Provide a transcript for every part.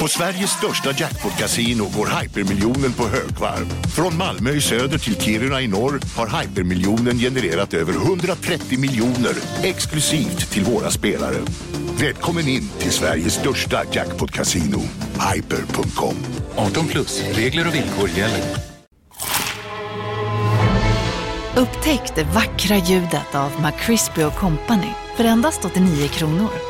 På Sveriges största jackpot-kasino går hypermiljonen på högvarv. Från Malmö i söder till Kiruna i norr har hypermiljonen genererat över 130 miljoner exklusivt till våra spelare. Välkommen in till Sveriges största jackpot-kasino, hyper.com. 18 plus, regler och villkor gäller. Upptäck det vackra ljudet av McCrispy Company för endast 89 kronor.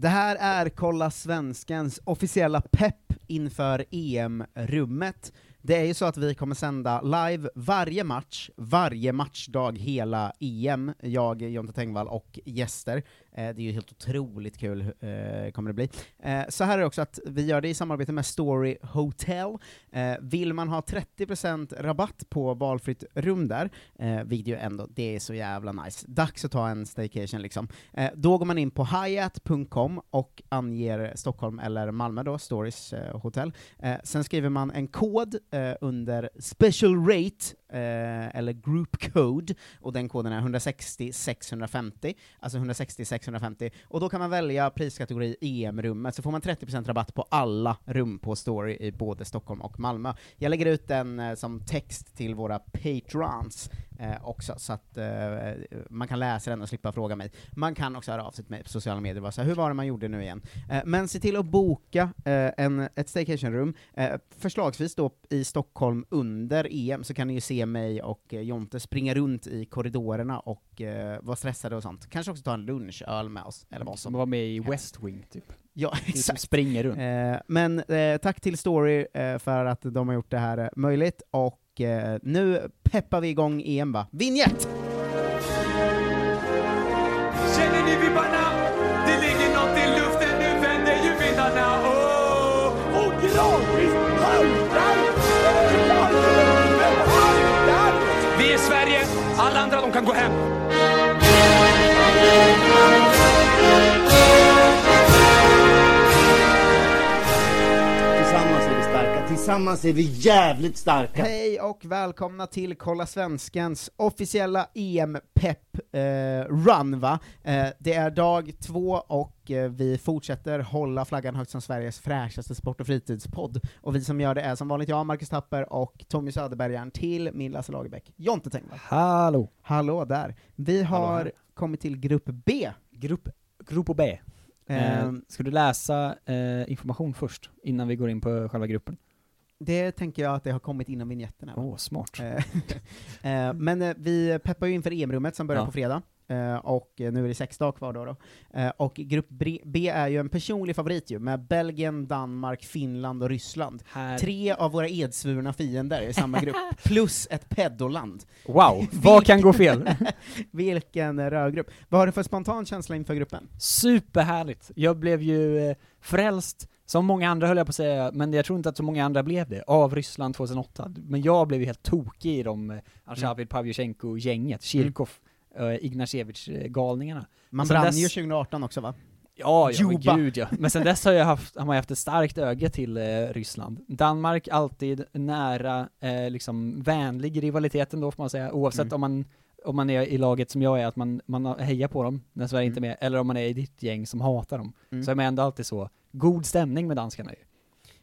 Det här är Kolla Svenskens officiella pepp inför EM-rummet. Det är ju så att vi kommer sända live varje match, varje matchdag hela EM, jag, Jonte Tengvall och gäster. Eh, det är ju helt otroligt kul, eh, kommer det bli. Eh, så här är det också att vi gör det i samarbete med Story Hotel. Eh, vill man ha 30% rabatt på valfritt rum där, eh, vilket ju ändå, det är så jävla nice. Dags att ta en staycation liksom. Eh, då går man in på hyatt.com och anger Stockholm eller Malmö då, Stories eh, hotell. Sen skriver man en kod under special rate, eh, eller group code, och den koden är 160 650, alltså 160 650, och då kan man välja priskategori EM-rummet, så får man 30% rabatt på alla rum på Story i både Stockholm och Malmö. Jag lägger ut den eh, som text till våra patrons eh, också, så att eh, man kan läsa den och slippa fråga mig. Man kan också höra av sig till mig på sociala medier och vara här, hur var det man gjorde nu igen? Eh, men se till att boka eh, en, ett staycation-rum, eh, förslagsvis då i Stockholm under EM, så kan ni ju se mig och eh, Jonte springa runt i korridorerna och vara stressade och sånt. Kanske också ta en lunchöl med oss, eller vad som Som var med i West Wing, typ. Ja, exakt. springer runt. Men tack till Story för att de har gjort det här möjligt, och eh, nu peppar vi igång EM va? Vinjett! Känner ni vibbarna? Det ligger nåt i luften, nu vänder ju vindarna. Oh! Och gradvis haltar Vi är Sverige, alla andra de kan gå hem. Tillsammans är vi jävligt starka. Hej och välkomna till Kolla Svenskens officiella EM-pepp eh, run va? Eh, det är dag två och eh, vi fortsätter hålla flaggan högt som Sveriges fräschaste sport och fritidspodd. Och vi som gör det är som vanligt jag, Marcus Tapper och Tommy Söderbergaren till min Lasse Lagerbäck, Jonte Tengvall. Hallå! Hallå där. Vi Hallå har här. kommit till grupp B. Grupp, grupp B. Eh, Ehm, ska du läsa eh, information först, innan vi går in på själva gruppen? Det tänker jag att det har kommit inom va? Åh, smart. Eh, eh, men eh, vi peppar ju inför EM-rummet som börjar Ja. på fredag, och nu är det sex dagar kvar då. då. Och grupp B- är ju en personlig favorit ju, med Belgien, Danmark, Finland och Ryssland. Här. Tre av våra edsvurna fiender i samma grupp, plus ett pedoland. Wow, vad kan gå fel? Vilken rödgrupp. Vad har du för spontan känsla inför gruppen? Superhärligt! Jag blev ju frälst, som många andra höll jag på att säga, men jag tror inte att så många andra blev det, av Ryssland 2008. Men jag blev ju helt tokig i de eh, Arshavin, Pavlyuchenko-gänget, Kirkov, eh, Ignashevich-galningarna. Man brann dess- ju 2018 också va? Ja, ja men gud ja. Men sen dess har jag haft, har man haft ett starkt öga till eh, Ryssland. Danmark alltid nära, eh, liksom vänlig rivaliteten då får man säga, oavsett Mm. om man om man är i laget som jag är, att man, man hejar på dem när Sverige inte är Mm. med, eller om man är i ditt gäng som hatar dem. Mm. Så är man ändå alltid så, god stämning med danskarna ju.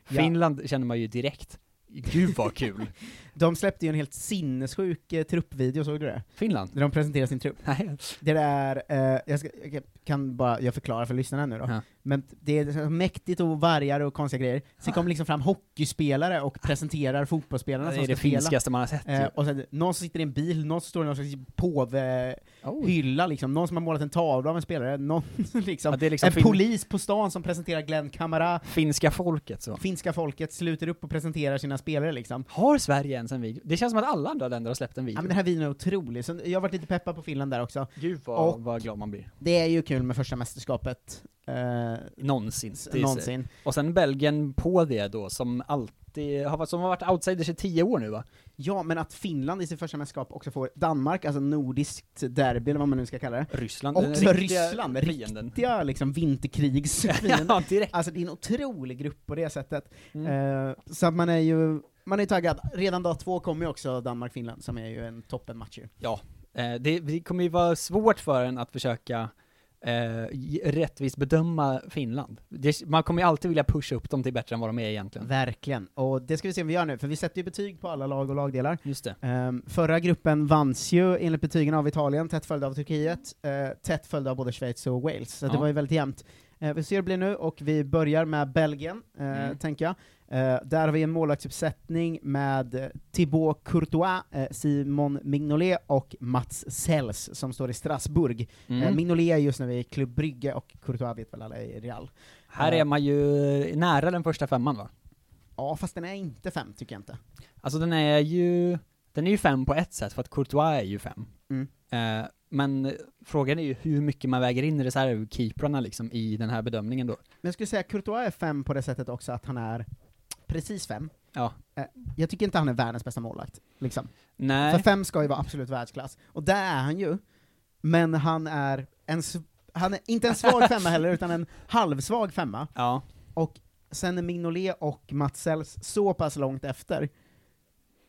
Ja. Finland känner man ju direkt, gud vad kul. De släppte ju en helt sinnessjuk eh, truppvideo, såg du det? Finland? Där de presenterar sin trupp. Nej. Det där, eh, jag, ska, jag kan bara, jag förklarar för lyssnarna nu då. Ja. Men det är så mäktigt och vargar och konstiga grejer. Sen kommer liksom fram hockeyspelare och presenterar fotbollsspelarna Det som är det ska spela. finskaste man har sett Eh, ju. och sen någon som sitter i en bil, någon som står i någon slags Oj. påvehylla liksom, någon som har målat en tavla av en spelare, någon liksom, Ja, det är liksom en fin- polis på stan som presenterar Glenn Kamara, Finska folket så. finska folket sluter upp och presenterar sina spelare liksom. Har Sverige ens en video? Det känns som att alla andra länder har släppt en video. Ja men den här videon är otrolig, så jag har varit lite peppad på Finland där också. Gud vad, Och- vad glad man blir. Det är ju kul med första mästerskapet eh, Någonsin. någonsin. Och sen Belgien på det då, som alltid har, varit- som har varit outsiders i tio år nu va? Ja, men att Finland i sitt första mästerskap också får Danmark, alltså nordiskt derby, eller vad man nu ska kalla det. Ryssland, Också Ryssland, fienden. riktiga liksom vinterkrigsfienden. ja, direkt. Alltså det är en otrolig grupp på det sättet. Mm. Eh, så att man är ju, man är taggad. Redan dag två kommer ju också Danmark-Finland, som är ju en toppenmatch ju. Ja, eh, det, det kommer ju vara svårt för en att försöka eh, rättvist bedöma Finland. Det, man kommer ju alltid vilja pusha upp dem till bättre än vad de är egentligen. Verkligen. Och det ska vi se om vi gör nu, för vi sätter ju betyg på alla lag och lagdelar. Just det. Ehm, förra gruppen vanns ju enligt betygen av Italien, tätt följd av Turkiet, uh, tätt följd av både Schweiz och Wales, så det Ja. var ju väldigt jämnt. Eh, vi ser hur det blir nu, och vi börjar med Belgien, eh, Mm. tänker jag. Eh, där har vi en målvaktsuppsättning med eh, Thibaut Courtois, eh, Simon Mignolet och Mats Sells, som står i Strasbourg. Mm. Eh, Mignolet är just nu i Club Brygge, och Courtois vet väl alla i Real. Här Eh, är man ju nära den första femman va? Ja, fast den är inte fem, tycker jag inte. Alltså den är ju, den är ju fem på ett sätt, för att Courtois är ju fem. Mm. Eh, men frågan är ju hur mycket man väger in reservkeeprarna liksom i den här bedömningen då. Men jag skulle säga att Courtois är fem på det sättet också att han är precis fem. Ja. Eh, Jag tycker inte han är världens bästa målvakt, liksom. Nej. För fem ska ju vara absolut världsklass, och där är han ju, men han är en, han är inte en svag femma heller, utan en halvsvag femma. Ja. Och sen är Mignolet och Mats Sells så pass långt efter,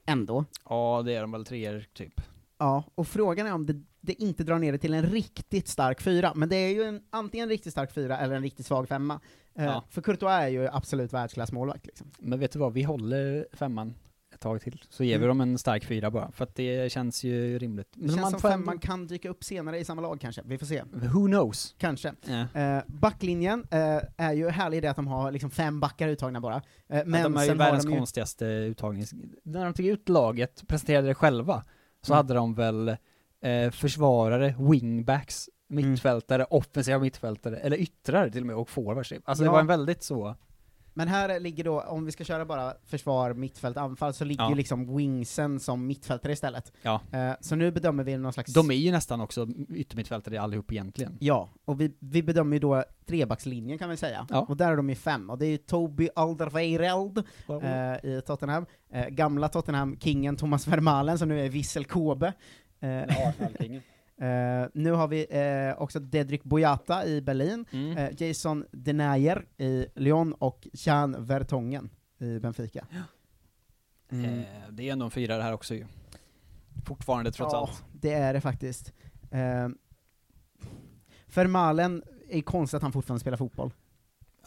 ändå. Ja, det är de väl treor typ. Ja, och frågan är om det, det inte drar ner det till en riktigt stark fyra, men det är ju en, antingen en riktigt stark fyra eller en riktigt svag femma. Eh, Ja. För Courtois är ju absolut världsklassmålvakt liksom. Men vet du vad, vi håller femman ett tag till, så ger vi Mm. dem en stark fyra bara, för att det känns ju rimligt. Det känns som femman ändå- kan dyka upp senare i samma lag kanske, vi får se. Who knows? Kanske. Ja. Eh, backlinjen eh, är ju härlig i det att de har liksom fem backar uttagna bara. Eh, men Men de är ju världens de ju, konstigaste uttagnings... När de tog ut laget, presenterade det själva, så Mm. hade de väl eh, försvarare, wingbacks, mittfältare, offensiva mittfältare, eller yttrar till och med, och forwards typ. Alltså Ja. det var en väldigt så... Men här ligger då, om vi ska köra bara försvar, mittfält, anfall, så ligger Ja. ju liksom wingsen som mittfältare istället. Ja. Eh, så nu bedömer vi någon slags... De är ju nästan också yttermittfältare allihop egentligen. Ja, och vi, vi bedömer ju då trebackslinjen kan vi säga. Ja. Och där är de ju fem, och det är ju Toby Alderweireld eh, i Tottenham, eh, gamla Tottenham-kingen Thomas Vermaelen som nu är Vissel Kobe. Arsenal-kingen. eh, nu har vi eh, också Dedrick Boyata i Berlin, Mm. eh, Jason Denayer i Lyon och Jan Vertongen i Benfica. Mm. Eh, det är ändå en fyra det här också ju. Fortfarande trots ja, allt. det är det faktiskt. Eh, Vermaelen, är konstigt att han fortfarande spelar fotboll.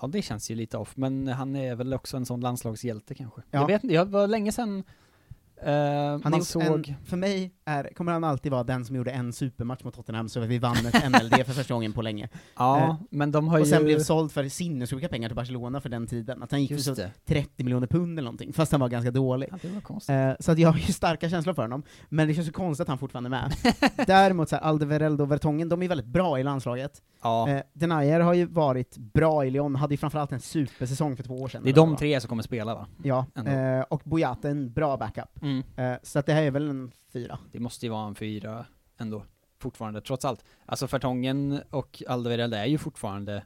Ja det känns ju lite off, men han är väl också en sån landslagshjälte kanske. Ja. Jag vet inte, det var länge sedan Han man såg... en, för mig är, kommer han alltid vara den som gjorde en supermatch mot Tottenham så att vi vann ett NLD för första gången på länge. Ja, Eh, men de har och ju... sen blev såld för sinnessjuka pengar till Barcelona för den tiden. Att han gick för Just så det. 30 miljoner pund eller någonting, fast han var ganska dålig. Ja, det var konstigt. Eh, så att jag har ju starka känslor för honom, men det känns så konstigt att han fortfarande är med. Däremot så här, Alderweireld och Vertongen, de är väldigt bra i landslaget. Ja, Eh, Denayer har ju varit bra i Lyon, hade ju framförallt en supersäsong för två år sedan. det är de tre som kommer spela va? Ja, eh, och Boyata en bra backup. Mm. Eh, så att det här är väl en fyra. Det måste ju vara en fyra ändå, fortfarande, trots allt. Alltså Fertongen och Alderweireld är ju fortfarande,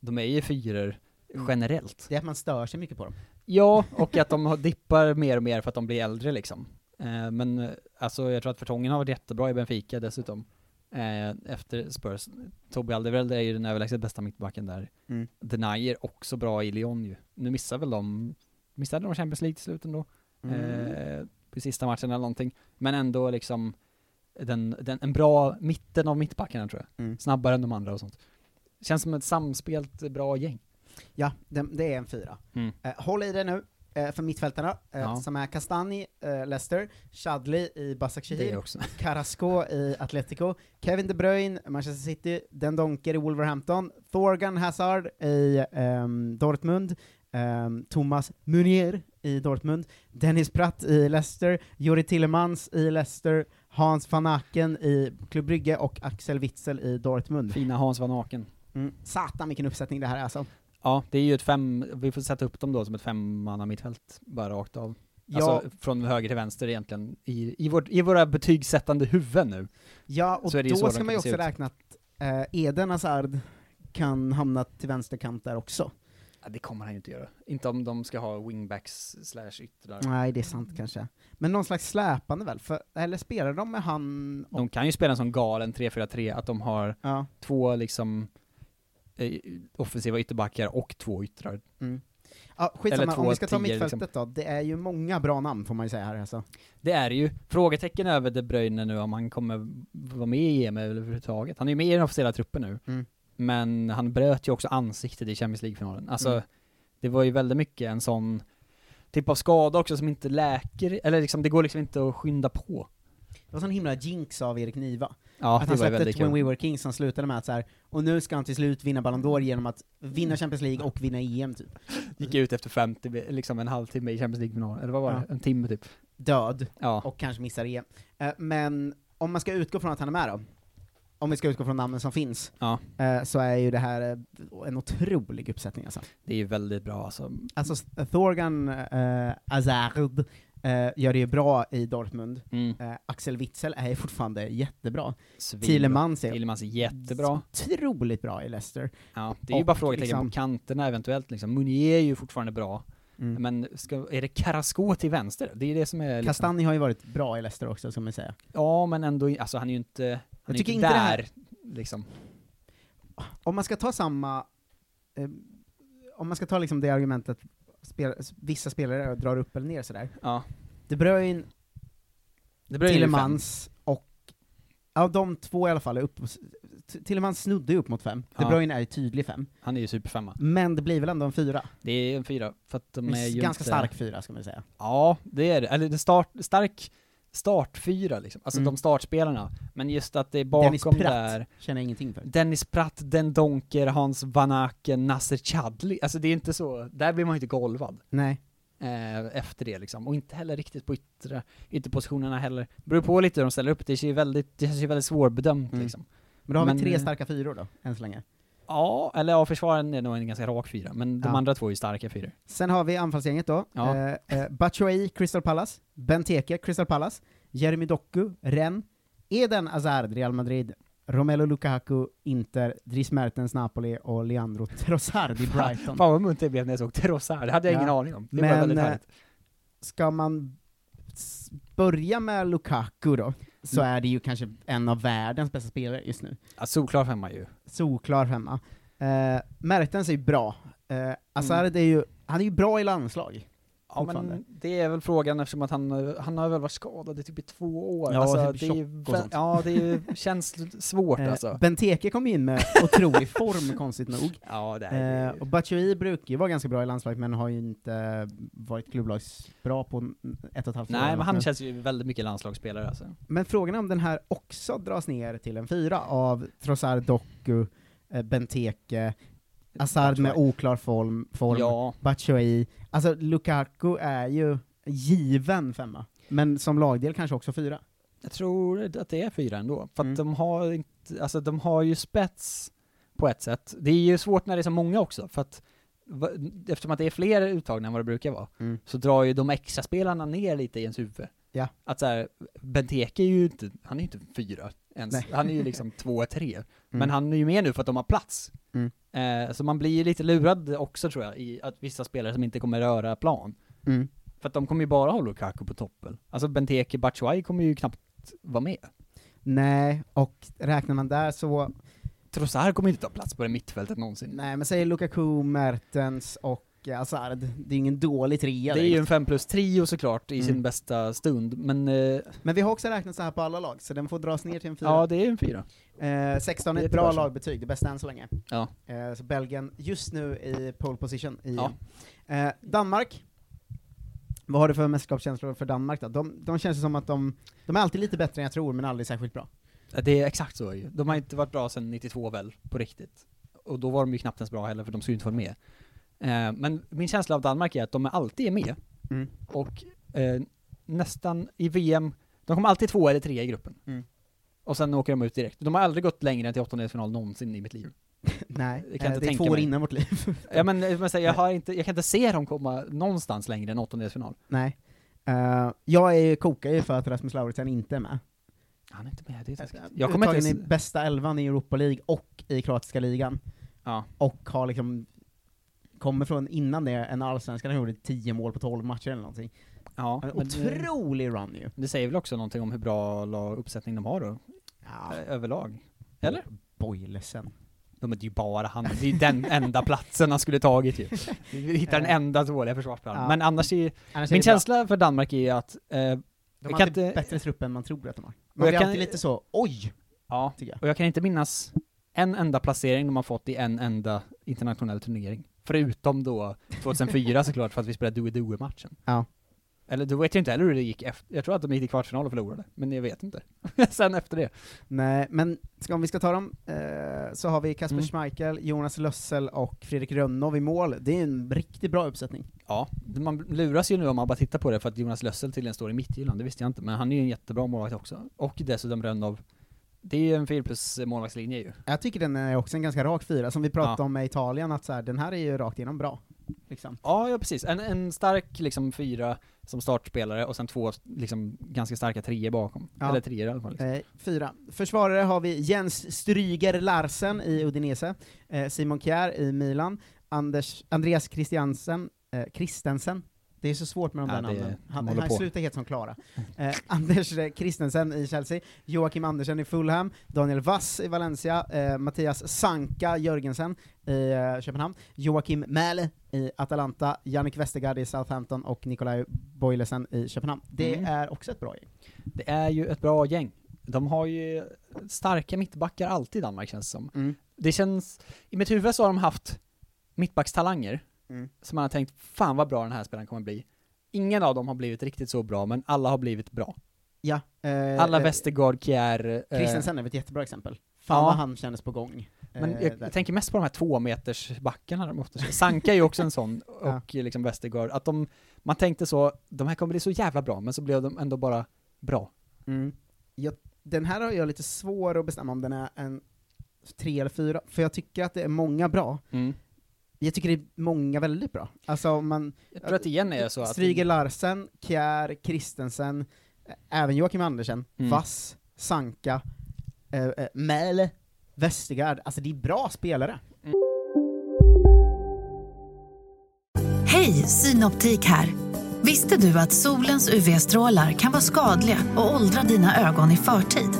de är ju fyror Mm. generellt. Det är att man stör sig mycket på dem. Ja, och att de dippar mer och mer för att de blir äldre liksom. Eh, men alltså jag tror att Fertongen har varit jättebra i Benfica dessutom. Eh, efter Spurs. Toby Alderweireld är ju den överlägset bästa mittbacken där. Mm. Denier också bra i Lyon ju. Nu missar väl de, missade de Champions League till slut ändå? Mm. Eh, på sista matchen eller någonting. Men ändå liksom den, den, en bra mitten av mittbackarna tror jag. Mm. Snabbare än de andra och sånt. Känns som ett samspelt bra gäng. Ja, det, det är en fyra. Mm. Eh, håll i det nu, eh, för mittfältarna, eh, Ja. som är Castani, eh, Leicester, Chadli i också. Carrasco i Atletico, Kevin De Bruyne, Manchester City, Den Donker i Wolverhampton, Thorgan Hazard i ehm, Dortmund, ehm, Thomas Munier i Dortmund, Dennis Pratt i Leicester, Juri Tillemans i Leicester, Hans van Aken i Club Brygge och Axel Witzel i Dortmund. Fina Hans van Aken. Mm. Satan vilken uppsättning det här är alltså. Ja, det är ju ett fem, vi får sätta upp dem då som ett femmanna mittfält, bara rakt av. Ja, Alltså från höger till vänster egentligen, i, i, vårt, i våra betygssättande huvuden nu. ja och då ska man ju också räkna att eh, Eden Hazard kan hamna till vänsterkant där också. Ja, det kommer han ju inte göra. Inte om de ska ha wingbacks slash yttrar. Nej, det är sant kanske. Men någon slags släpande väl? För, eller spelar de med han och... De kan ju spela en sån galen 3-4-3, att de har Ja. två liksom eh, offensiva ytterbackar och två yttrar. Mm. Ja, Eller skitsamma, två om vi ska ta mittfältet liksom. då, det är ju många bra namn får man ju säga här alltså. Det är det ju. Frågetecken över De Bruyne nu om han kommer vara med i EM överhuvudtaget. Han är ju med i den officiella truppen nu. Mm. Men han bröt ju också ansiktet i Champions League-finalen. Alltså, Mm. det var ju väldigt mycket en sån typ av skada också som inte läker, eller liksom det går liksom inte att skynda på. Det var sån himla jinx av Erik Niva. Ja, att det han släppte When. We Were Kings som slutade med att så här, och nu ska han till slut vinna Ballon d'Or genom att vinna Champions League och vinna EM typ. Gick ut efter 50, liksom en halvtimme i Champions League-finalen, eller vad var det? Ja. En timme typ. Död, Ja. och kanske missar EM. Eh, men om man ska utgå från att han är med då, om vi ska utgå från namnen som finns, Ja. eh, så är ju det här eh, en otrolig uppsättning alltså. Det är ju väldigt bra alltså. Alltså Thorgan eh, Hazard eh, gör det ju bra i Dortmund, Mm. eh, Axel Witzel är ju fortfarande jättebra. Tillemans är Tillemans är jättebra. otroligt bra i Leicester. Ja, det är ju Och bara frågetecken liksom- på kanterna eventuellt liksom. Munier är ju fortfarande bra. Mm. Men ska, är det Carrasco till vänster? Det är det som är liksom, har ju varit bra i Leicester också, ska man säga. Ja, men ändå, alltså han är ju inte, han är inte det här- där, liksom. Om man ska ta samma, eh, om man ska ta liksom det argumentet, spel, vissa spelare drar upp eller ner sådär. Ja. De Bruyne, Det blir ju Tillemans och, ja de två i alla fall är upp, Tillemans snudde ju upp mot fem, De Ja. Bruyne är ju tydlig fem. Han är ju superfemma. Men det blir väl ändå en fyra? Det är en fyra, för att de är ju Ganska inte... stark fyra, ska man säga. Ja, det är det. Eller det start, stark startfyra liksom. Alltså Mm. de startspelarna. Men just att det är Dennis bakom Pratt där... känner jag ingenting för. Dennis Pratt, Den Donker, Hans Van Aken, Nasser Chadli. Alltså det är inte så, där blir man ju inte golvad. Nej. Eh, efter det liksom. Och inte heller riktigt på yttre, ytterpositionerna heller. Beror på lite hur de ställer upp, det ser ju väldigt, det känns ju väldigt svårbedömt Mm. liksom. Men då har Men, vi tre eh, starka fyror då, än så länge. Ja, eller ja, försvaren är nog en ganska rak fyra, men de Ja. andra två är ju starka fyror. Sen har vi anfallsgänget då. Ja. Eh, eh, Batshuayi, Crystal Palace. Benteke, Crystal Palace. Jeremy Doku, Rennes. Eden Hazard, Real Madrid. Romelu Lukaku, Inter. Dries Mertens, Napoli. Och Leandro Trossard i Brighton. Fan vad munt det blev när jag såg Trossard, det hade jag Ja. ingen aning om. Det var Men, väldigt eh, härligt. Ska man s- börja med Lukaku då, så Mm. är det ju kanske en av världens bästa spelare just nu. Ja, solklar femma ju. Solklar femma. Eh, Mertens är ju bra. Eh, Mm. Hazard är ju, han är ju bra i landslag. Ja men det är väl frågan eftersom att han, han har väl varit skadad i typ i två år. Ja, alltså, typ det är. Ja, det är känns svårt Eh, alltså. Benteke kom in med otrolig form, konstigt nog. Ja, det är Eh, och Batshuayi brukar ju vara ganska bra i landslaget, men har ju inte varit klubblagsbra på ett och ett halvt år. Nej, men han känns ju väldigt mycket landslagsspelare alltså. Men frågan är om den här också dras ner till en fyra av Trossard, Doku, eh, Benteke, Hazard med oklar form, form Ja. Batshuayi. Alltså Lukaku är ju given femma, men som lagdel kanske också fyra. Jag tror att det är fyra ändå. För att Mm. de har inte, alltså de har ju spets på ett sätt. Det är ju svårt när det är så många också, för att va- eftersom att det är fler uttagna än vad det brukar vara, Mm. så drar ju de extra spelarna ner lite i ens huvud. Ja. Att så här, Benteke är ju inte, han är ju inte fyra ens. Nej. Han är ju liksom två, tre. Men han är ju med nu för att de har plats. Mm. Eh, så man blir ju lite lurad också tror jag, i att vissa spelare som inte kommer röra plan. Mm. För att de kommer ju bara ha Lukaku på toppen. Alltså Benteke, Batshuayi kommer ju knappt vara med. Nej, och räknar man där så, Trossard kommer inte ta plats på det mittfältet någonsin. nej men säger Lukaku, Mertens och Hazard, det är ingen dålig trea Det är ju en 5 plus trio såklart i sin Mm. bästa stund, men eh, Men vi har också räknat så här på alla lag, så den får dras ner till en fyra. ja det är en fyra. Eh, 16 är är ett bra lagbetyg, det bästa än så länge. Ja. Eh, så Belgien just nu i pole position i Ja. eh, Danmark, vad har du för mästerskapskänslor för Danmark då? De, de känns som att de, de är alltid lite bättre än jag tror, men aldrig särskilt bra. Det är exakt så ju. De har inte varit bra sedan 92 väl, på riktigt. Och då var de ju knappt ens bra heller, för de skulle ju inte vara med. Eh, men min känsla av Danmark är att de alltid är med, Mm. och eh, nästan i VM, de kommer alltid två eller tre i gruppen. Mm. Och sen åker de ut direkt. De har aldrig gått längre än till åttondelsfinal någonsin i mitt liv. Nej, kan jag eh, inte det är två år innan vårt liv. Ja men, jag, säga, jag, har inte, jag kan inte se dem komma någonstans längre än åttondelsfinal. Nej. Eh, jag är ju, kokar ju för att Rasmus Lauritsen inte är med. Han är inte med, det är taskigt. Jag kommer inte i bästa elvan i Europa League och i kroatiska ligan. Ja. och har liksom kommer från innan det en allsvenskan han gjorde 10 mål på 12 matcher eller någonting. Ja, En men det, otrolig run ju. det säger väl också någonting om hur bra lag- uppsättning de har då, Ja. överlag? Eller? Boilesen. De är ju bara han, det är ju den enda platsen han skulle tagit ju. Vi hittar den enda dåliga försvarsspelaren. Ja. Men annars är Annars är min det bra. känsla för Danmark är att, eh, De har inte- bättre trupp än man tror att de har. Man blir alltid lite så, oj! ja, och jag kan inte minnas en enda placering de har fått i en enda internationell turnering. Förutom då 2004 såklart, för att vi spelade Due-Due-matchen. Ja. Eller då vet jag inte heller hur det gick efter, jag tror att de gick till kvartsfinal och förlorade, men jag vet inte. Sen efter det. Nej, men ska, om vi ska ta dem, eh, så har vi Kasper Mm. Schmeichel, Jonas Lössel och Fredrik Rönnov i mål. Det är en riktigt bra uppsättning. Ja, man luras ju nu om man bara tittar på det för att Jonas Lössel tydligen står i mittgyllan, det visste jag inte, men han är ju en jättebra målvakt också. Och dessutom Rönnov. Det är ju en 4 plus målvaktslinje ju. Jag tycker den är också en ganska rak fyra, som vi pratade om med Italien, att så här, den här är ju rakt igenom bra. Liksom. Ja, ja precis. En, en stark liksom fyra som startspelare och sen två liksom ganska starka treor bakom. Ja. Eller treor i alla fall. Liksom. Eh, fyra. Försvarare har vi Jens Stryger Larsen i Udinese, eh, Simon Kjær i Milan, Anders, Andreas Christiansen, eh, Christensen, det är så svårt med de Ja, där namnen. Han, han slutar helt som Klara. Eh, Anders eh, Christensen i Chelsea, Joakim Andersen i Fulham, Daniel Vass i Valencia, eh, Mattias Sanka Jörgensen i eh, Köpenhamn, Joakim Mäle i Atalanta, Jannik Westergaard i Southampton och Nikolaj Boilesen i Köpenhamn. Det Mm. är också ett bra gäng. Det är ju ett bra gäng. De har ju starka mittbackar alltid i Danmark känns det som. Mm. Det känns, i mitt huvud så har de haft mittbackstalanger, Mm. som man har tänkt, fan vad bra den här spelaren kommer bli. Ingen av dem har blivit riktigt så bra, men alla har blivit bra. Ja. Eh, Alla eh, Westergaard, Kjär, eh, Christensen är väl ett jättebra exempel. Fan Ja. vad han kändes på gång. Men eh, jag, där. tänker mest på de här två meters backarna de ofta Sanka är ju också en sån, Ja. och liksom Westergaard, att de, man tänkte så, de här kommer bli så jävla bra, men så blev de ändå bara bra. Mm. Jag, den här har jag lite svår att bestämma om den är en tre eller fyra, för jag tycker att det är många bra. Mm. Jag tycker det är många väldigt bra. Alltså om man... Jag tror att det igen är så att... Stryger Larsen, Kjär, Christensen, eh, även Joakim Andersen, Mm. Vass, Sanka, eh, eh, Mäle, Westergaard, alltså det är bra spelare. Hej, Synoptik här. Visste du att solens UV-strålar kan vara skadliga och åldra dina ögon i förtid?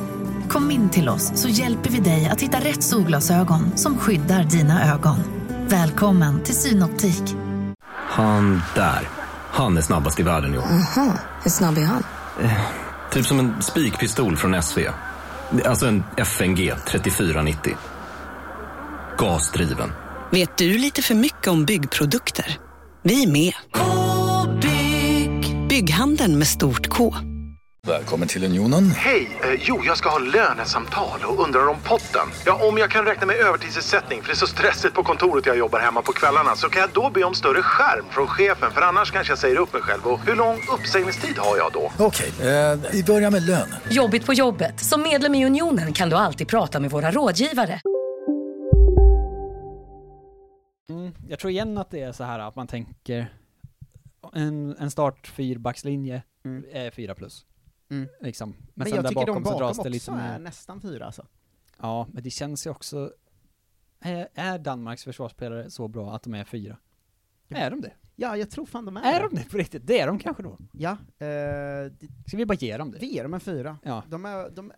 Kom in till oss så hjälper vi dig att hitta rätt solglasögon som skyddar dina ögon. Välkommen till Synoptik. Han där. Han är snabbast i världen år. Aha, hur snabb är han? Typ som en spikpistol från SV. Alltså en FNG 3490. Gasdriven. Vet du lite för mycket om byggprodukter? Vi är med. -bygg. Bygghandeln med stort K. Välkommen till Unionen. Hej! Eh, jo, jag ska ha lönesamtal och undrar om potten. Ja, om jag kan räkna med övertidsersättning för det är så stressigt på kontoret jag jobbar hemma på kvällarna så kan jag då be om större skärm från chefen för annars kanske jag säger upp mig själv. Och hur lång uppsägningstid har jag då? Okej, eh, vi börjar med lön. Jobbigt på jobbet. Som medlem i Unionen kan du alltid prata med våra rådgivare. Mm, jag tror igen att det är så här att man tänker en, en start fyrbackslinje är fyra plus. Mm. Liksom. Men, Men, sen jag där tycker bakom, de så bakom dras det också lite är mer. nästan fyra alltså. Ja, men det känns ju också... Är, är Danmarks försvarsspelare så bra att de är fyra? Är de det? Ja, jag tror fan de är Är det. de det på riktigt? Det är de kanske då? Ja. Eh, det, Ska vi bara ge dem det? vi ger dem en fyra. Ja. De är, de,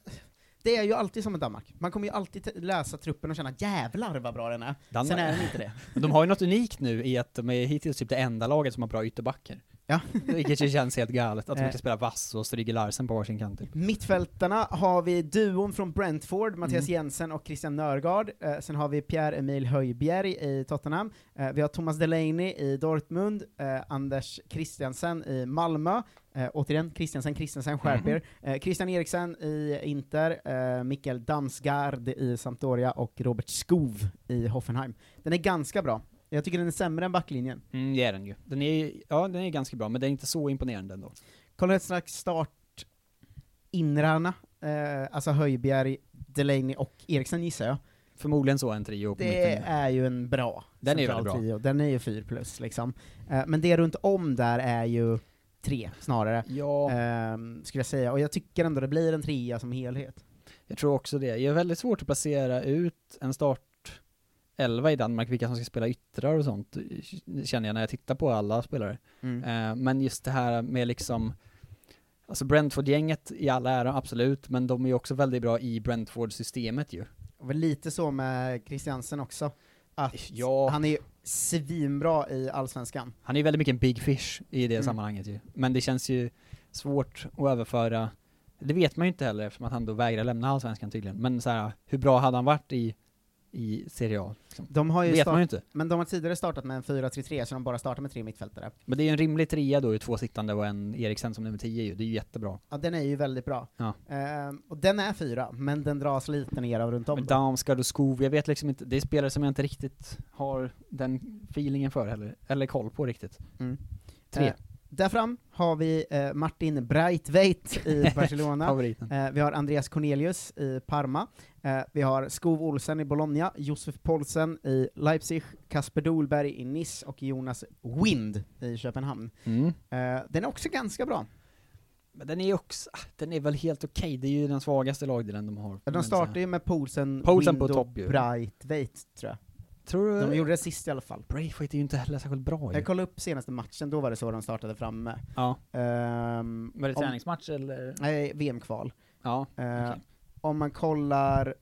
det är ju alltid som med Danmark. Man kommer ju alltid läsa truppen och känna jävlar vad bra den är. Danmark- Sen är den inte det. De har ju något unikt nu i att de är hittills typ det enda laget som har bra ytterbackar. Ja. Vilket ju känns helt galet, att de Eh. inte spelar Vass och Stryger Larsen på varsin kant. Typ. Mittfältarna har vi duon från Brentford, Mattias Mm. Jensen och Christian Nörgaard. Eh, sen har vi Pierre-Emil Höjbjerg i Tottenham. Eh, vi har Thomas Delaney i Dortmund, eh, Anders Christiansen i Malmö. Eh, återigen, Christiansen, Christiansen, skärp er. Eh, Christian Eriksen i Inter, eh, Mikael Damsgaard i Sampdoria och Robert Skov i Hoffenheim. Den är ganska bra. Jag tycker den är sämre än backlinjen. Mm, det är den ju. Den är, ja, den är ganska bra, men den är inte så imponerande ändå. Kolla ett slags start inrarna, eh, alltså Höjbjerg, Delaney och Eriksen gissar jag. Förmodligen så en trio på Det mitten. är ju en bra Den är ju central väldigt bra. trio. Den är ju 4 plus liksom. Eh, men det runt om där är ju tre snarare, Ja, ehm, skulle jag säga. Och jag tycker ändå det blir en trea som helhet. jag tror också det. Jag är väldigt svårt att placera ut en start elva i Danmark, vilka som ska spela yttrar och sånt, känner jag när jag tittar på alla spelare. Mm. Eh, men just det här med liksom, alltså Brentford-gänget i alla ära, absolut, men de är ju också väldigt bra i Brentford-systemet ju. Och lite så med Christiansen också, att Ja. han är ju svinbra i Allsvenskan. Han är ju väldigt mycket en big fish i det Mm. sammanhanget ju. Men det känns ju svårt att överföra, det vet man ju inte heller eftersom att han då vägrar lämna Allsvenskan tydligen. Men så här, hur bra hade han varit i, i Serie A? Liksom? De har ju vet man ju inte. Men de har tidigare startat med en 4-3-3, så de bara startar med tre mittfältare. Men det är ju en rimlig trea då, ju två sittande och en Eriksen som nummer 10 ju. Det är ju jättebra. Ja, den är ju väldigt bra. Ja. Ehm, och den är fyra, men den dras lite ner av runt om. Men Damsgaard och Skov, jag vet liksom inte, det är spelare som jag inte riktigt har den feelingen för heller, eller koll på riktigt. Mm. Tre. Eh, där fram har vi eh, Martin Breitveit i Barcelona, eh, vi har Andreas Cornelius i Parma, eh, vi har Skov Olsen i Bologna, Josef Poulsen i Leipzig, Kasper Dolberg i Nice och Jonas Wind i Köpenhamn. Mm. Eh, den är också ganska bra. Men den är också, ah, den är väl helt okej, det är ju den svagaste lagdelen de har. Ja, De startar ju med Poulsen, Poulsen Wind på och topp. Breitveit, tror jag. Tror du? De gjorde det sist i alla fall. Braithwaite är ju inte heller särskilt bra ju. Jag kollade upp senaste matchen, då var det så de startade framme. Ja. Ehm, Var det om- träningsmatch eller? Nej, VM-kval. Ja, Eh, okej. Om man kollar...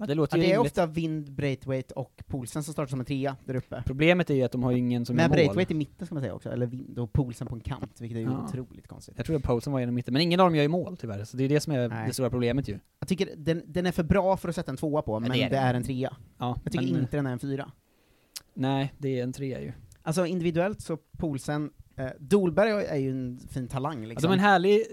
Men det låter ja, det är ofta Vind, Braithwaite och Poulsen som startar som en trea där uppe. Problemet är ju att de har ju ingen som Men gör mål. Braithwaite i mitten ska man säga också, eller Vind och Poulsen på en kant, vilket är ju Ja. otroligt konstigt. Jag tror att Poulsen var genom mitten, men ingen av dem gör ju mål tyvärr, så det är det som är Nej. det stora problemet ju. Jag tycker den, den är för bra för att sätta en tvåa på, men det det är är, den. en trea. Ja, Jag tycker men- inte den är en fyra. Nej, det är en trea ju. Alltså individuellt så Poulsen, eh, Dolberg är ju en fin talang liksom. Alltså de är en härlig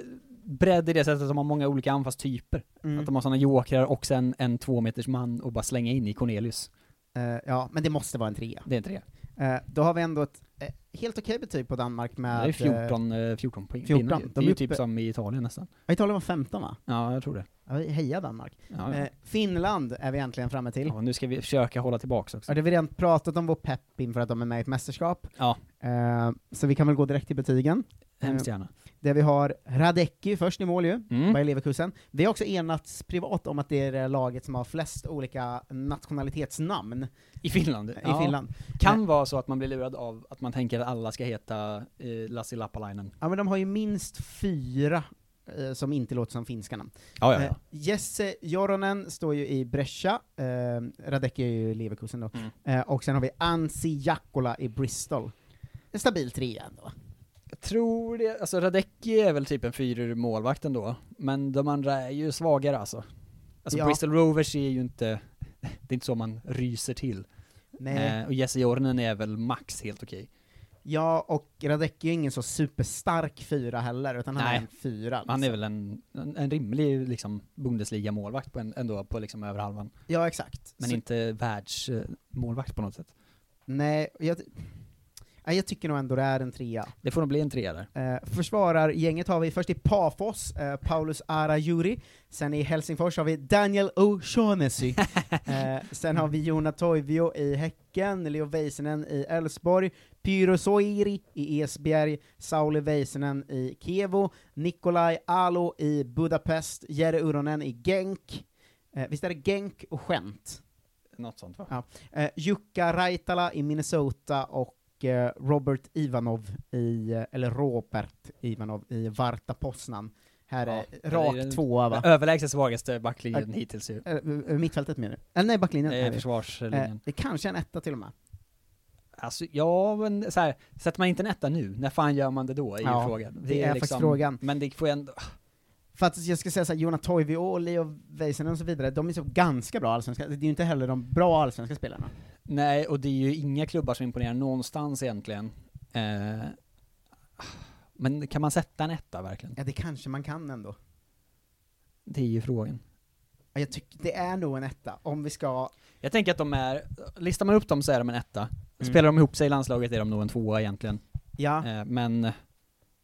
bredd i det sättet att de har många olika anfallstyper. Mm. Att de har sådana jokrar och sen en två meters man och bara slänga in i Cornelius. Eh, ja, men det måste vara en trea. Det är en trea. Eh, då har vi ändå ett eh, helt okej betyg på Danmark med... det är 14, eh, 14 poäng. 14. pinnar. De Det är ju typ som i Italien nästan. Ja, Italien var 15 va? Ja, jag tror det. Ja, heja Danmark. Ja, ja. Finland är vi äntligen framme till. Ja, nu ska vi försöka hålla tillbaks också. Ja, det har vi redan pratat om vår pepp inför att de är med i ett mästerskap. Ja. Så vi kan väl gå direkt till betygen. Hemskt gärna. Där vi har Radecki först i mål ju, Mm. Bayer Leverkusen. Vi har också enats privat om att det är det laget som har flest olika nationalitetsnamn. I Finland? I Ja. Finland. Kan vara så att man blir lurad av att man tänker att alla ska heta eh, Lassi Lappalainen. Ja men de har ju minst fyra eh, som inte låter som finska namn. Ja, ja, ja. Eh, Jesse Joronen står ju i Brescia, eh, Radecki är ju i Leverkusen då, Mm. eh, och sen har vi Ansi Jakola i Bristol. En stabil trea ändå. Tror det, alltså Radecki är väl typ en fyrer målvakt ändå, men de andra är ju svagare alltså. Alltså Ja. Bristol Rovers är ju inte, det är inte så man ryser till. Nej. Eh, och Jesse Jornen är väl max helt okej. Ja, och Radecki är ju ingen så superstark fyra heller, utan han Nej. är en fyra. Han är liksom. väl en, en, en rimlig liksom Bundesliga-målvakt på en, ändå på liksom över halvan. Ja, exakt. Men Så- inte världsmålvakt på något sätt. Nej, jag, ja, jag tycker nog ändå det är en trea. Det får nog bli en trea där. Eh, försvarargänget har vi först i Pafos, eh, Paulus Arajuri, sen i Helsingfors har vi Daniel O'Shaughnessy, eh, sen har vi Jona Toivio i Häcken, Leo Väisänen i Elfsborg, Pyro Soiri i Esbjerg, Sauli Väisänen i Kievo, Nikolaj Alo i Budapest, Jere Uronen i Genk, eh, visst är det Genk och Gent? Något sånt va? Ja. Eh, Jukka Raitala i Minnesota och Robert Ivanov i, eh, eller Robert Ivanov i Varta Poznan. Här är Ja, det är rak den tvåa va? Överlägset svagaste backlinjen Äh, hittills ju. Eh, eh, mittfältet menar du? Eller nej, backlinjen. Det är är det. försvarslinjen. Eh, det kanske är en etta till och med. Alltså, ja men så här, sätter man inte en etta nu, när fan gör man det då? Är Ja, ju frågan. det är faktiskt frågan. Men det får ju ändå, För att jag ska säga såhär, Jona Toivio och Leo Väisänen och så vidare, de är så ganska bra allsvenska, det är ju inte heller de bra allsvenska spelarna. Nej och det är ju inga klubbar som imponerar någonstans egentligen. Eh, men kan man sätta en etta verkligen? Ja, det kanske man kan ändå. Det är ju frågan. Ja, Jag tycker det är nog en etta, om vi ska... Jag tänker att de är, listar man upp dem så är de en etta. Mm. Spelar de ihop sig i landslaget är de nog en tvåa egentligen. Ja. Eh, men, Men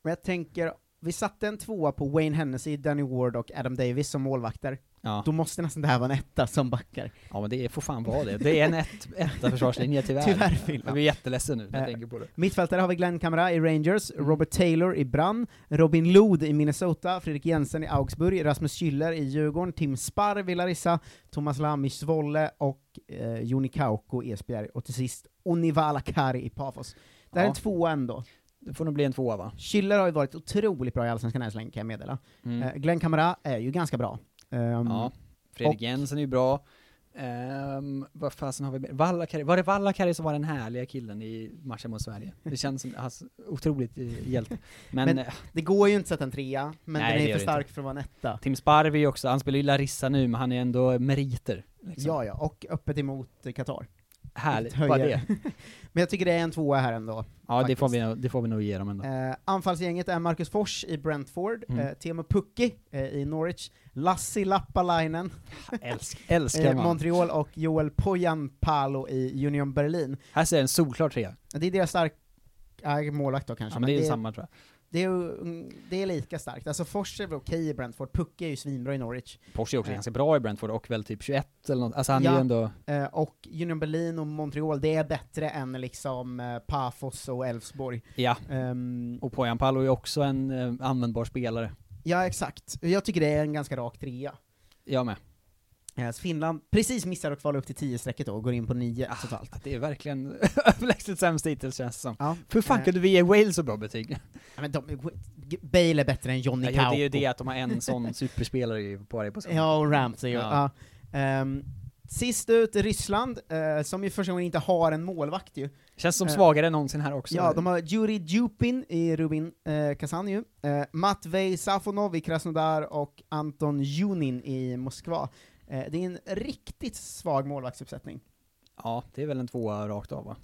jag tänker, vi satte en tvåa på Wayne Hennessy, Danny Ward och Adam Davis som målvakter. Ja. då måste nästan det här vara en etta som backar. Ja men det får fan vara det. Det är en ett, etta försvarslinje tyvärr. Tyvärr, Phil. Jag blir jätteledsen nu när jag Eh, tänker på det. Mittfältare har vi Glenn Kamara i Rangers, Robert Taylor i Brann, Robin Lod i Minnesota, Fredrik Jensen i Augsburg, Rasmus Schüller i Djurgården, Tim Sparv i Larissa, Thomas Lam i Zwolle och eh, Joni Kauko i Esbjerg, och till sist Onivala Kari i Pafos. Det här är Ja. en tvåa ändå. Det får nog bli en tvåa va? Schüller har ju varit otroligt bra i Allsvenskan än så länge kan jag meddela. Mm. Eh, Glenn Kamara är ju ganska bra. Ehm, Ja. Fredrik och- Jensen är ju bra. Um, vad fasen har vi mer? Vallakari, var det Vallakari som var den härliga killen i matchen mot Sverige? Det känns som, alltså, otroligt eh, hjälte. Men, Men, eh, det går ju inte att sätta en trea, men Nej, den är för stark för att vara en etta. Tim Sparv är ju också, han spelar ju Larissa nu, men han är ändå meriter. Liksom. Ja, ja, och öppet emot Qatar. Härligt, bara det. men jag tycker det är en tvåa här ändå. Ja, det får, vi, det får vi nog ge dem ändå. Eh, anfallsgänget är Marcus Fors i Brentford, Mm. eh, Teemu Pukki eh, i Norwich, Lassi Lappalainen Älsk, älskar i man. Montreal och Joel Pojanpalo i Union Berlin. Här ser jag en solklar trea. Det är deras starka målvakt då kanske, Ja, men det är samma tror jag. Det är, det är lika starkt. Alltså Fors är väl okej i Brentford, Pukki är ju svinbra i Norwich. Porsche är också Eh. ganska bra i Brentford och väl typ 21 eller något. Alltså han är Ja. ju ändå... Eh, och Union Berlin och Montreal, det är bättre än liksom eh, Pafos och Elfsborg. Ja. Ehm, Och Poyan Palo är också en eh, användbar spelare. ja, exakt. Jag tycker det är en ganska rak trea. Jag med. Eh, så Finland precis missar att kvala upp till 10-strecket då, och går in på 9 totalt. Det är verkligen överlägset sämst hittills känns det som. Ja. Hur fan Eh. kunde vi ge Wales så bra betyg? Ja, men de, Bale är bättre än Johnny Ja, jo, Kauko. det är ju det att de har en sån superspelare på varje position. Ja, och Ramsey. Ja. Ja. Ehm, sist ut Ryssland, eh, som ju första gången inte har en målvakt ju. Känns som svagare än någonsin här också. Ja, de har Juri Djupin i Rubin eh, Kazan ju, eh, Matvej Safonov i Krasnodar och Anton Junin i Moskva. Eh, det är en riktigt svag målvaktsuppsättning. Ja, det är väl en tvåa rakt av va?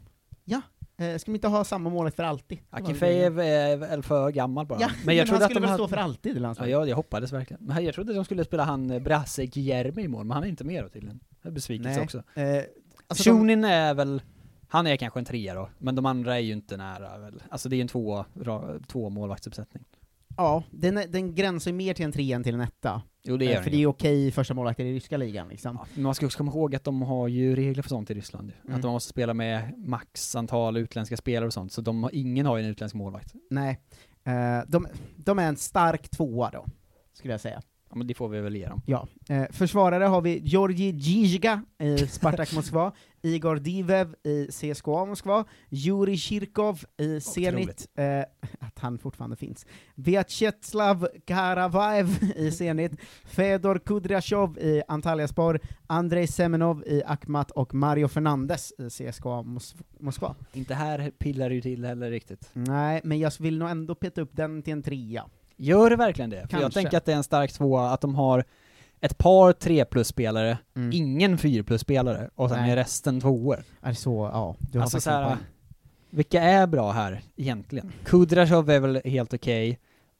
Ja, eh, ska de inte ha samma målvakt för alltid? Akinfejev är väl för gammal bara. Ja, men jag han trodde att skulle de väl hade... stå för alltid i Ja, landslaget? jag, jag hoppades verkligen. Men jag trodde att de skulle spela han eh, Brasse Guillermo i mål, men han är inte med då tydligen. Det är besvikelse Nej. också. Eh, alltså de- Shunin är väl, han är kanske en trea då, men de andra är ju inte nära väl. Alltså det är ju en två, två målvaktsuppsättning. Ja, den, den gränsar ju mer till en trea än till en etta. Jo det Eh, gör För det är ju. okej första målvakter i ryska ligan liksom. Men man ska också komma ihåg att de har ju regler för sånt i Ryssland. Mm. Att de måste spela med max antal utländska spelare och sånt, så de har, ingen har ju en utländsk målvakt. Nej. Eh, de, de är en stark tvåa då, skulle jag säga. Ja men det får vi väl ge dem. Ja. Eh, försvarare har vi Georgi Zizga i Spartak Moskva, Igor Divev i CSKA Moskva, Juri Kirkov i Zenit, eh, att han fortfarande finns, Vyacheslav Karavaev i Zenit, Fedor Kudryashov i Antalyaspor, Andrei Semenov i Akhmat och Mario Fernandes i CSKA Mos- Moskva. Inte här pillar ju till heller riktigt. Nej, men jag vill nog ändå peta upp den till en trea. Gör det verkligen det? För jag Kanske. tänker att det är en stark tvåa, att de har ett par 3 plus-spelare, Mm. ingen 4 plus-spelare, och sen Nej. är resten tvåor. Är så? Ja, du har Alltså faktiskt så här, en poäng. vilka är bra här egentligen? Kudrashov är väl helt okej,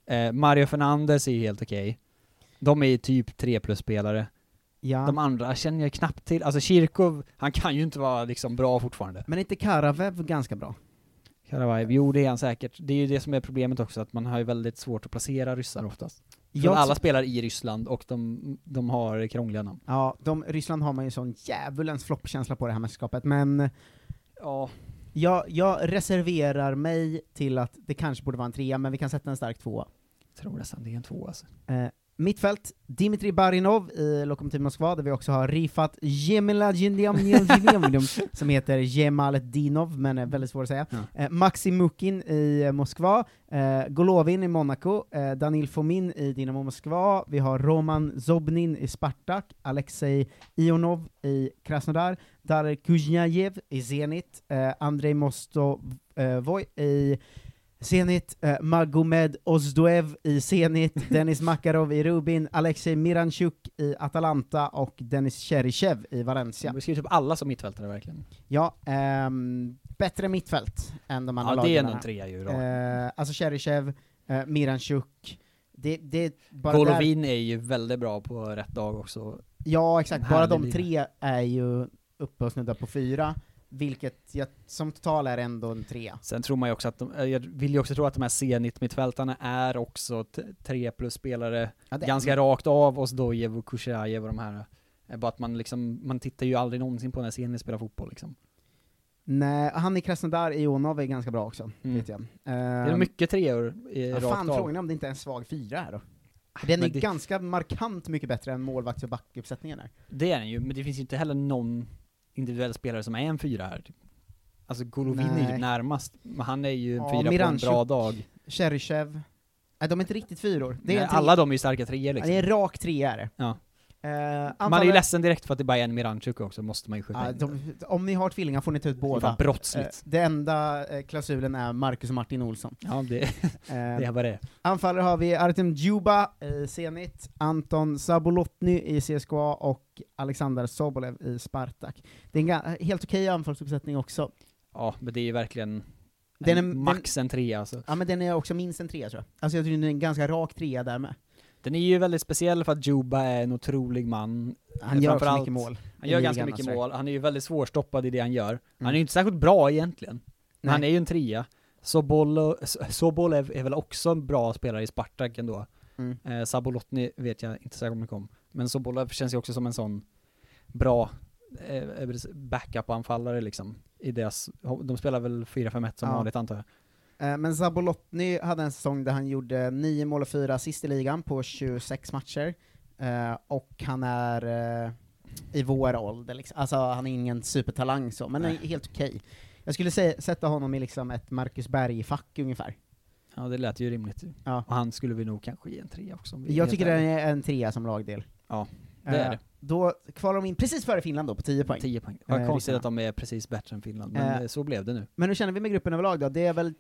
eh, Mario Fernandes är ju helt okej. De är ju typ 3 plus-spelare. Ja. De andra känner jag knappt till, alltså Kirkov, han kan ju inte vara liksom bra fortfarande. Men inte Karavev ganska bra? Karavajev, jo det är han säkert. Det är ju det som är problemet också, att man har ju väldigt svårt att placera ryssar oftast. För alla spelar i Ryssland och de, de har krångliga namn. Ja, de, Ryssland har man ju sån djävulens floppkänsla på det här mästerskapet, men Ja. jag, jag reserverar mig till att det kanske borde vara en trea, men vi kan sätta en stark tvåa. Jag tror nästan det är en tvåa alltså. Eh, mittfält, Dimitri Barinov i Lokomotiv Moskva, där vi också har Rifat Jemelajindiam som heter Jemaletdinov, men är väldigt svår att säga. Eh, Maxim Mukin i eh, Moskva, eh, Golovin i Monaco, eh, Danil Fomin i Dynamo Moskva, vi har Roman Zobnin i Spartak, Alexej Ionov i Krasnodar, Darek Kuzjnajev i Zenit, eh, Andrei Mostovoj i Zenit, eh, Magomed Ozdoev i Zenit, Denis Makarov i Rubin, Alexej Miranchuk i Atalanta och Denis Cheryshev i Valencia. Vi skriver typ alla som mittfältare verkligen. Ja, ehm, bättre mittfält än de andra Ja, det är lagen nog en trea ju. Eh, alltså Cheryshev, eh, Miranchuk, det, det är bara Golovin är ju väldigt bra på rätt dag också. Där, ja exakt, bara de tre är ju uppe och snuddar på fyra. Vilket jag, som total är ändå en trea. Sen tror man ju också att de, eh, jag vill ju också tro att de här C90-mittfältarna är också tre plus spelare Ja, är ganska de. rakt av, och Zdojev och Kusherajev och de här. Eh, Bara att man liksom, man tittar ju aldrig någonsin på när Zenit spelar fotboll liksom. Nej, han i Krasnodar, Ionov, är ganska bra också, Mm. vet jag. Det är nog mycket treor i ja, rakt Fan, av. frågan är om det inte är en svag fyra här då. Den är det- ganska markant mycket bättre än målvakts och backuppsättningen här. Det är den ju, men det finns ju inte heller någon individuell spelare som är en fyra här. Typ. Alltså Golovin är ju Nej. närmast, men han är ju en Ja, fyra på en Miranchuk, bra dag. Cheryshev. Nej, de är inte riktigt fyror. Det är Nej, alla de är ju starka treor Ja, liksom. det är en rak trea är det. Ja. Eh, Man är ju ledsen direkt för att det bara är en Miranchuk också, måste man ju skjuta in. de, om ni har tvillingar får ni ta ut båda. fan brottsligt. Eh, det enda eh, klausulen är Marcus och Martin Olsson. Ja, det, det är vad det är. Anfallare har vi Artem Djuba i Zenit, Anton Sabolotny i CSKA och Alexander Sobolev i Spartak. Det är en helt okej anfallsuppsättning också. Ja, men det är ju verkligen Den är- max en trea alltså. Ja men den är också minst en trea tror jag. Alltså jag tycker den är en ganska rak trea där med. Den är ju väldigt speciell för att Juba är en otrolig man. Han gör också mycket mål Han gör ganska mycket mål, han är ju väldigt svårstoppad i det han gör. Han är Mm. ju inte särskilt bra egentligen. Men han är ju en trea. Sobolo, Sobolev är väl också en bra spelare i Spartak ändå. Mm. Eh, Sabolotny vet jag inte särskilt mycket om. Men Sobolev känns ju också som en sån bra eh, backup-anfallare liksom. I deras, de spelar väl 4-5-1 som Ja. vanligt antar jag. Eh, Men Zabolotny hade en säsong där han gjorde 9 mål och 4 assist i ligan på 26 matcher, Eh, och han är eh, i vår ålder liksom. Alltså han är ingen supertalang så, men är helt okej. Jag skulle säga, sätta honom i liksom ett Marcus Berg-fack ungefär. Ja, det lät ju rimligt. Ja. Och han skulle vi nog kanske ge en trea också. Jag tycker det är en trea som lagdel. Ja, det är Eh, det. Då kvalar de in precis före Finland då, på 10 poäng. 10 poäng. Vad Eh, konstigt att de är precis bättre än Finland, men Eh, så blev det nu. Men hur känner vi med gruppen överlag då? Det är väl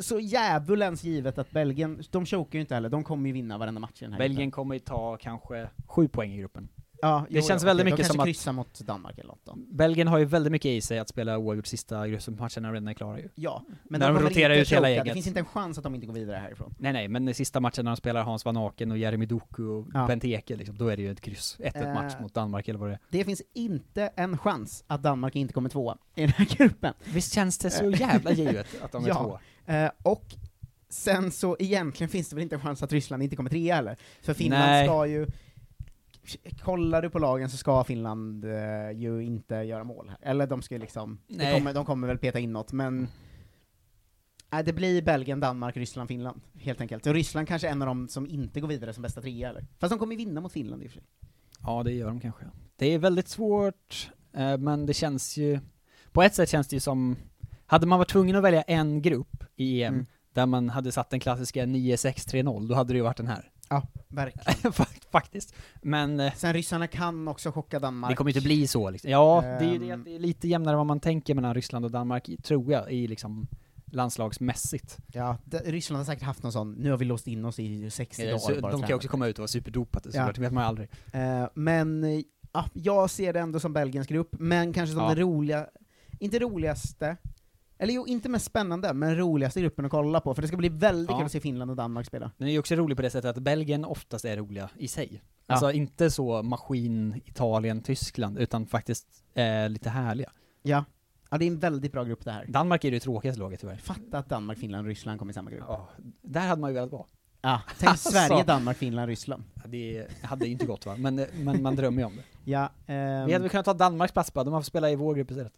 så djävulens givet att Belgien, de chokar ju inte heller, de kommer ju vinna varenda match i den här Belgien gruppen. kommer ju ta kanske sju poäng i gruppen. Ja, det jo, känns ja, väldigt okej, mycket de som att kryssar mot Danmark eller något då. Belgien har ju väldigt mycket i sig att spela oavgjort sista gruppmatcherna redan är klara ju. Ja, men När de kommer roterar ut hela gänget. Det finns inte en chans att de inte går vidare härifrån. Nej nej, men i sista matchen när de spelar Hans Van Aken och Jeremy Doku och Ja. Benteke liksom, då är det ju ett kryss. 1-1 Eh, match mot Danmark eller vad det är. Det finns inte en chans att Danmark inte kommer tvåa i den här gruppen. Visst känns det så jävla givet att de är ja. tvåa? Eh, och sen så egentligen finns det väl inte en chans att Ryssland inte kommer trea heller. För Finland Nej. ska ju, kollar du på lagen så ska Finland eh, ju inte göra mål här. Eller de ska ju liksom, Nej. kommer, de kommer väl peta in något, men Nej, det blir Belgien, Danmark, Ryssland, Finland, helt enkelt. Och Ryssland kanske är en av de som inte går vidare som bästa trea, eller? Fast de kommer ju vinna mot Finland i och för sig. Ja, det gör de kanske. Det är väldigt svårt, eh, men det känns ju... På ett sätt känns det ju som... Hade man varit tvungen att välja en grupp i EM, Mm. där man hade satt den klassiska 9-6-3-0, då hade det ju varit den här. Ja, verkligen. Fakt- Faktiskt. Men eh, Sen ryssarna kan också chocka Danmark. det kommer ju inte bli så liksom. Ja, det är ju det Ehm. att det är lite jämnare vad man tänker mellan Ryssland och Danmark, i- tror jag, i liksom landslagsmässigt. Ja, Ryssland har säkert haft någon sån, nu har vi låst in oss i 60 Eh, dagar så bara de kan ju också komma ut och vara superdopade såklart, Ja. det vet man ju aldrig. Eh, men eh, ja, jag ser det ändå som Belgiens grupp, men kanske som Ja. den roliga, inte roligaste, eller jo, inte mest spännande, men roligaste gruppen att kolla på, för det ska bli väldigt Ja. kul att se Finland och Danmark spela. Den är ju också rolig på det sättet att Belgien oftast är roliga i sig. Ja. Alltså inte så maskin, Italien, Tyskland, utan faktiskt eh, lite härliga. Ja. ja, det är en väldigt bra grupp det här. Danmark är det tråkigaste laget tyvärr. Fatta att Danmark, Finland och Ryssland kommer i samma grupp. Ja, där hade man ju velat vara. Ja, tänk Alltså. Sverige, Danmark, Finland, Ryssland. Ja, Det hade ju inte gått va, men, men man drömmer ju om det. Ja, ehm, Vi hade väl kunnat ta Danmarks plats bara, de har fått spela i vår grupp istället.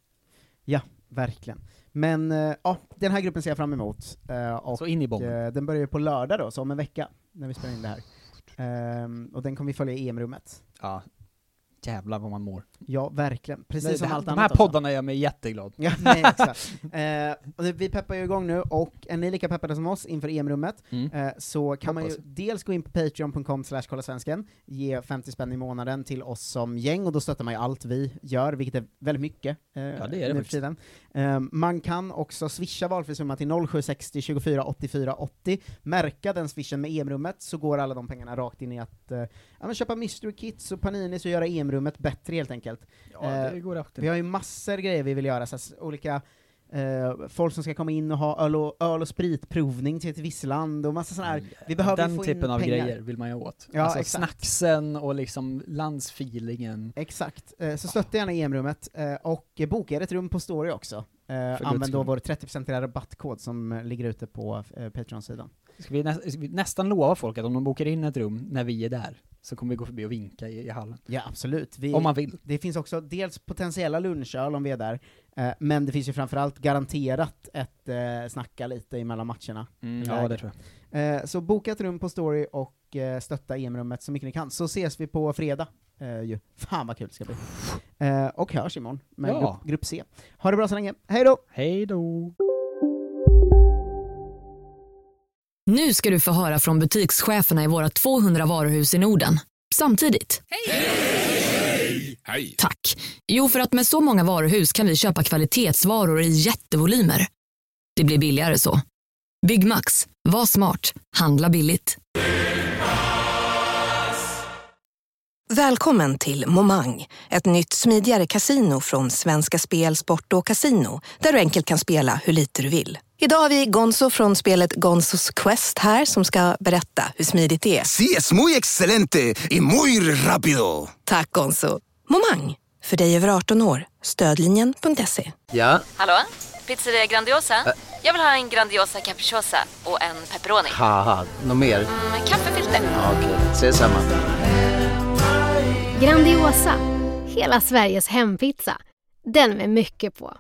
ja, verkligen. Men eh, ja, den här gruppen ser jag fram emot. eh, och Så in i bomben. eh, den börjar ju på lördag då, så om en vecka, när vi spelar in det här. Ehm, och den kommer vi följa i EM-rummet. Ja, jävlar vad man mår. Ja, verkligen. Precis Det- som det här- allt De annat här också. poddarna gör mig jätteglad. Ja, nej, exakt. eh, vi peppar ju igång nu, och är ni lika peppade som oss inför EM-rummet, Mm. eh, så kan man ju Hoppas. dels gå in på patreon.com slash kolla svensken, ge 50 spänn i månaden till oss som gäng, och då stöttar man ju allt vi gör, vilket är väldigt mycket eh, Ja, det är det nu för tiden. Eh, man kan också swisha valfri summa till 0760 24 84 80, märka den swishen med EM-rummet, så går alla de pengarna rakt in i att eh, ja, men köpa mystery kits och Paninis och göra EM-rummet bättre helt enkelt. Ja, in. Vi har ju massor grejer vi vill göra, så olika eh, folk som ska komma in och ha öl och, öl och spritprovning till ett visst land och massa sådana här, vi behöver Den få typen in av pengar. grejer vill man ju åt. Ja, alltså exakt. snacksen och liksom landsfeelingen. Exakt, eh, så stötta gärna EM-rummet, eh, och boka er ett rum på Story också. Använd då vår 30% rabattkod som ligger ute på Patreon-sidan. Ska vi, nä ska vi nästan lova folk att om de bokar in ett rum när vi är där, så kommer vi gå förbi och vinka i, i hallen. Ja, absolut. Vi, Om man vill. Det finns också dels potentiella lunchöl om vi är där, men det finns ju framförallt garanterat ett eh, snacka lite emellan matcherna. Mm, ja, det tror Eh, så boka ett rum på Story och eh, stötta EM-rummet så mycket ni kan, så ses vi på fredag. Eh, ju. Fan vad kul det ska bli. Eh, och hörs imorgon med Ja. grupp, grupp C. Ha det bra så länge, hej då! Hej då! Nu ska du få höra från butikscheferna i våra 200 varuhus i Norden. Samtidigt. Hej! Tack. Jo, för att med så många varuhus kan vi köpa kvalitetsvaror i jättevolymer. Det blir billigare så. Byggmax. Var smart. Handla billigt. Välkommen till Momang, ett nytt smidigare kasino från Svenska Spel, Sport och Casino där du enkelt kan spela hur lite du vill. Idag har vi Gonzo från spelet Gonzos Quest här som ska berätta hur smidigt det är. Sí, es muy excelente y muy rápido. Tack Gonzo. Momang, för dig över 18 år. Stödlinjen.se. Ja, Hallå? Pizzeria Grandiosa? Jag vill ha en Grandiosa capriciosa och en pepperoni. något mer? Med kaffefilter. Ja, Okej, ses samma. Grandiosa, hela Sveriges hempizza. Den med mycket på.